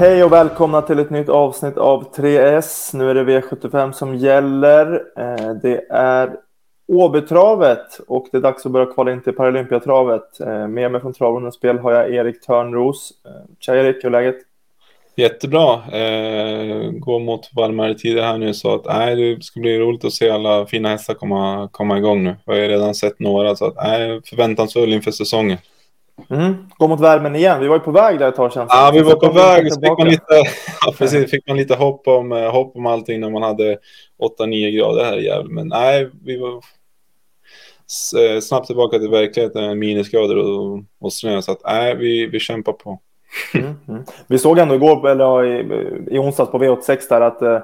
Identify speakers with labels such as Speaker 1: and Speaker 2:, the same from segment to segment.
Speaker 1: Hej och välkomna till ett nytt avsnitt av 3S. Nu är det V75 som gäller. Eh, det är Åbytravet och det är dags att börja kvala in till Paralympiatravet. Eh, med mig från Travrundens spel har jag Erik Törnros. Eh, tja Erik, hur är läget?
Speaker 2: Jättebra. Eh, mot varmare tider här nu så att nej, det ska bli roligt att se alla fina hästar komma, komma igång nu. Jag har ju redan sett några så att nej, förväntansfull inför säsongen.
Speaker 1: Mm. Gå mot värmen igen. Vi var ju på väg där ett tag sedan.
Speaker 2: Ja, vi var på väg. Så fick man lite, ja, precis, fick man lite hopp om, eh, hopp om allting när man hade 8-9 grader här i Gävle. Men nej, vi var eh, snabbt tillbaka till verkligheten, minusgrader och, och snö. Så att nej, vi, vi kämpar på.
Speaker 1: Mm, mm. Vi såg ändå igår, eller i, i onsdags på V86 där att eh,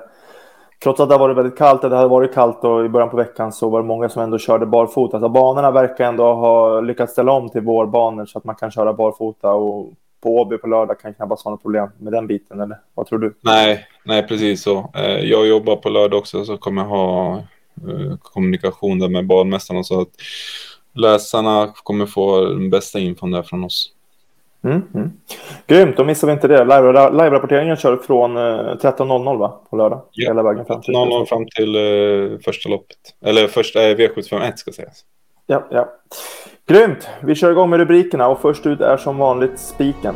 Speaker 1: trots att det har varit väldigt kallt, det hade varit kallt och i början på veckan så var det många som ändå körde barfota. Alltså banorna verkar ändå ha lyckats ställa om till vårbanor så att man kan köra barfota och på Åby på lördag kan knappast vara något problem med den biten, eller vad tror du?
Speaker 2: Nej, nej precis så. Eh, jag jobbar på lördag också så kommer jag ha eh, kommunikation där med banmästarna så att läsarna kommer få den bästa infon där från oss.
Speaker 1: Mm, mm. Grymt, då missar vi inte det. Live-rapporteringen kör från 13.00 eh, va? på lördag?
Speaker 2: Ja, hela vägen fram till, 00 fram till uh, första loppet. Eller första eh, V751 ska sägas.
Speaker 1: Ja, ja. Grymt, vi kör igång med rubrikerna och först ut är som vanligt spiken.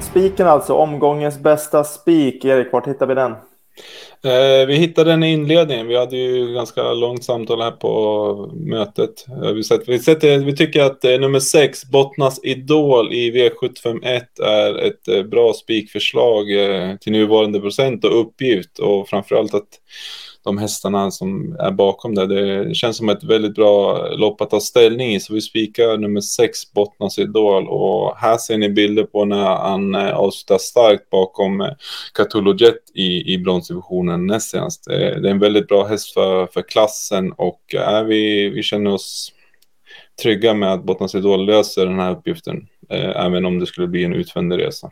Speaker 1: Spiken alltså, omgångens bästa spik. Erik, vart hittar vi den?
Speaker 2: Eh, vi hittade den i inledningen. Vi hade ju ganska långt samtal här på mötet. Eh, vi, sett, vi, sett, vi tycker att eh, nummer 6, Bottnas Idol i V751 är ett eh, bra spikförslag eh, till nuvarande procent och uppgift och framförallt att de hästarna som är bakom det. Det känns som ett väldigt bra lopp att ta ställning i. Så vi spikar nummer sex, Bottnas Idol. Och här ser ni bilder på när han eh, avslutar starkt bakom eh, Catullo Jet i, i bronsdivisionen näst senast. Eh, det är en väldigt bra häst för, för klassen och är vi, vi känner oss trygga med att Bottnas Idol löser den här uppgiften. Även om det skulle bli en utvändig resa.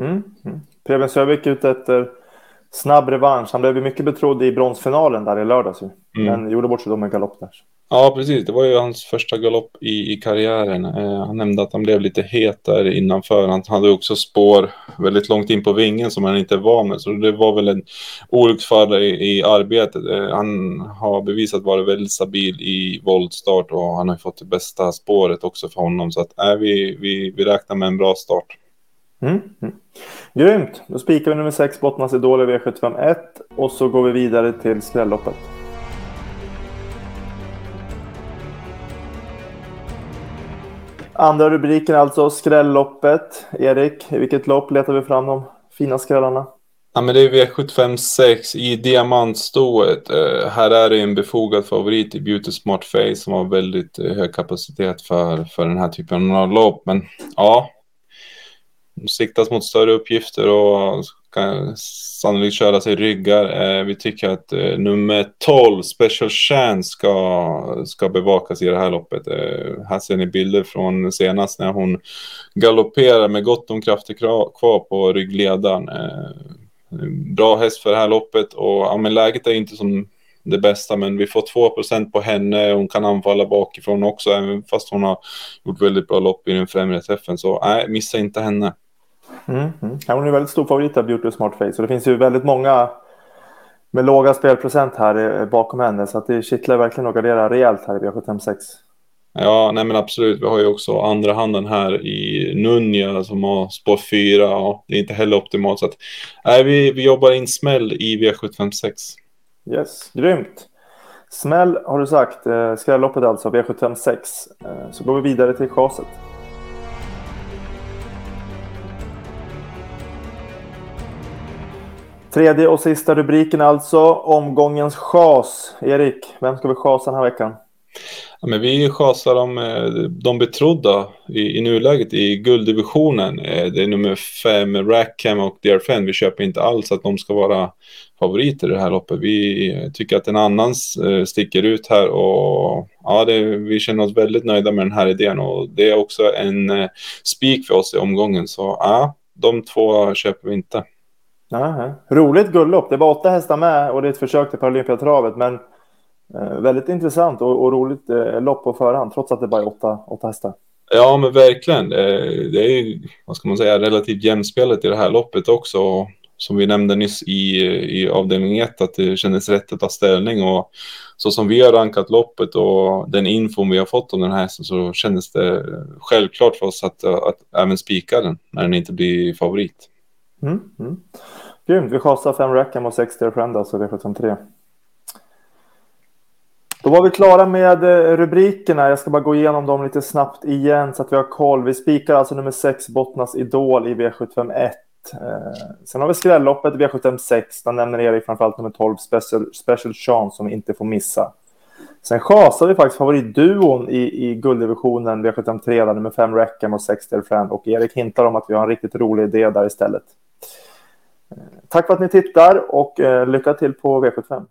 Speaker 1: Mm. Mm. Preben Sövik ute efter snabb revansch. Han blev ju mycket betrodd i bronsfinalen där i lördags. Mm. Men gjorde bort sig då med galopp där.
Speaker 2: Ja, precis. Det var ju hans första galopp i, i karriären. Eh, han nämnde att han blev lite het där innanför. Han hade också spår väldigt långt in på vingen som han inte var med. Så det var väl en olycksfall i, i arbetet. Eh, han har bevisat vara väldigt stabil i voltstart och han har fått det bästa spåret också för honom. Så att, äh, vi, vi, vi räknar med en bra start.
Speaker 1: Mm. Mm. Grymt! Då spikar vi nummer 6 Bottnas Idol i V751 och så går vi vidare till skrälloppet. Andra rubriken alltså skrälloppet. Erik, i vilket lopp letar vi fram de fina skrällarna?
Speaker 2: Ja, men det är V75 6 i diamantstået. Uh, här är det en befogad favorit i Beauty Smart Face som har väldigt uh, hög kapacitet för, för den här typen av lopp. Men ja, siktas mot större uppgifter och kan sannolikt köra sig ryggar. Eh, vi tycker att eh, nummer 12, Special Chance, ska, ska bevakas i det här loppet. Eh, här ser ni bilder från senast när hon galopperar med gott om krafter kvar på ryggledaren. Bra häst för det här loppet och ja, men läget är inte som det bästa, men vi får 2% på henne. Hon kan anfalla bakifrån också, även fast hon har gjort väldigt bra lopp i den främre träffen. Så nej, missa inte henne.
Speaker 1: Mm, mm. Ja, hon är väldigt stor favorit av Beauty Smart Face. Och det finns ju väldigt många med låga spelprocent här eh, bakom henne. Så att det kittlar verkligen att gardera rejält här i V756.
Speaker 2: Ja, nej men absolut. Vi har ju också andra handen här i Nunja som har spår 4. Och det är inte heller optimalt. Så att, nej, vi, vi jobbar in smäll i V756.
Speaker 1: Yes, grymt. Smäll har du sagt. Eh, skrälloppet alltså, V756. Eh, så går vi vidare till chaset. Tredje och sista rubriken alltså, omgångens chas. Erik, vem ska vi chasa den här veckan?
Speaker 2: Ja, men vi chasar de, eh, de betrodda i, i nuläget i gulddivisionen. Eh, det är nummer fem, Rackham och Dearfen. Vi köper inte alls att de ska vara favoriter i det här loppet. Vi eh, tycker att en annan sticker ut här och ja, det, vi känner oss väldigt nöjda med den här idén och det är också en spik för oss i omgången. Så ja, de två köper vi inte.
Speaker 1: Aha. Roligt guldlopp. Det var åtta hästar med och det är ett försök till Paralympiatravet. Men eh, väldigt intressant och, och roligt eh, lopp på förhand trots att det bara är åtta, åtta hästar.
Speaker 2: Ja, men verkligen. Det är ju, vad ska man säga, relativt jämspelet i det här loppet också. Som vi nämnde nyss i, i avdelning 1, att det kändes rätt att ta ställning. Och så som vi har rankat loppet och den infon vi har fått om den här hästen så kändes det självklart för oss att, att även spika den när den inte blir favorit.
Speaker 1: Mm, mm. Grymt, vi chasar fem Rackham och 60 Friend, alltså V753. Då var vi klara med eh, rubrikerna. Jag ska bara gå igenom dem lite snabbt igen så att vi har koll. Vi spikar alltså nummer 6 Bottnas Idol i V751. Eh, sen har vi skrälloppet i V756. Där nämner Erik framförallt nummer 12 Special, Special Chance som vi inte får missa. Sen chasar vi faktiskt favoritduon i, i gulddivisionen V753 där nummer 5 Rackham och 6 Friend. Och Erik hintar om att vi har en riktigt rolig idé där istället. Tack för att ni tittar och eh, lycka till på V75.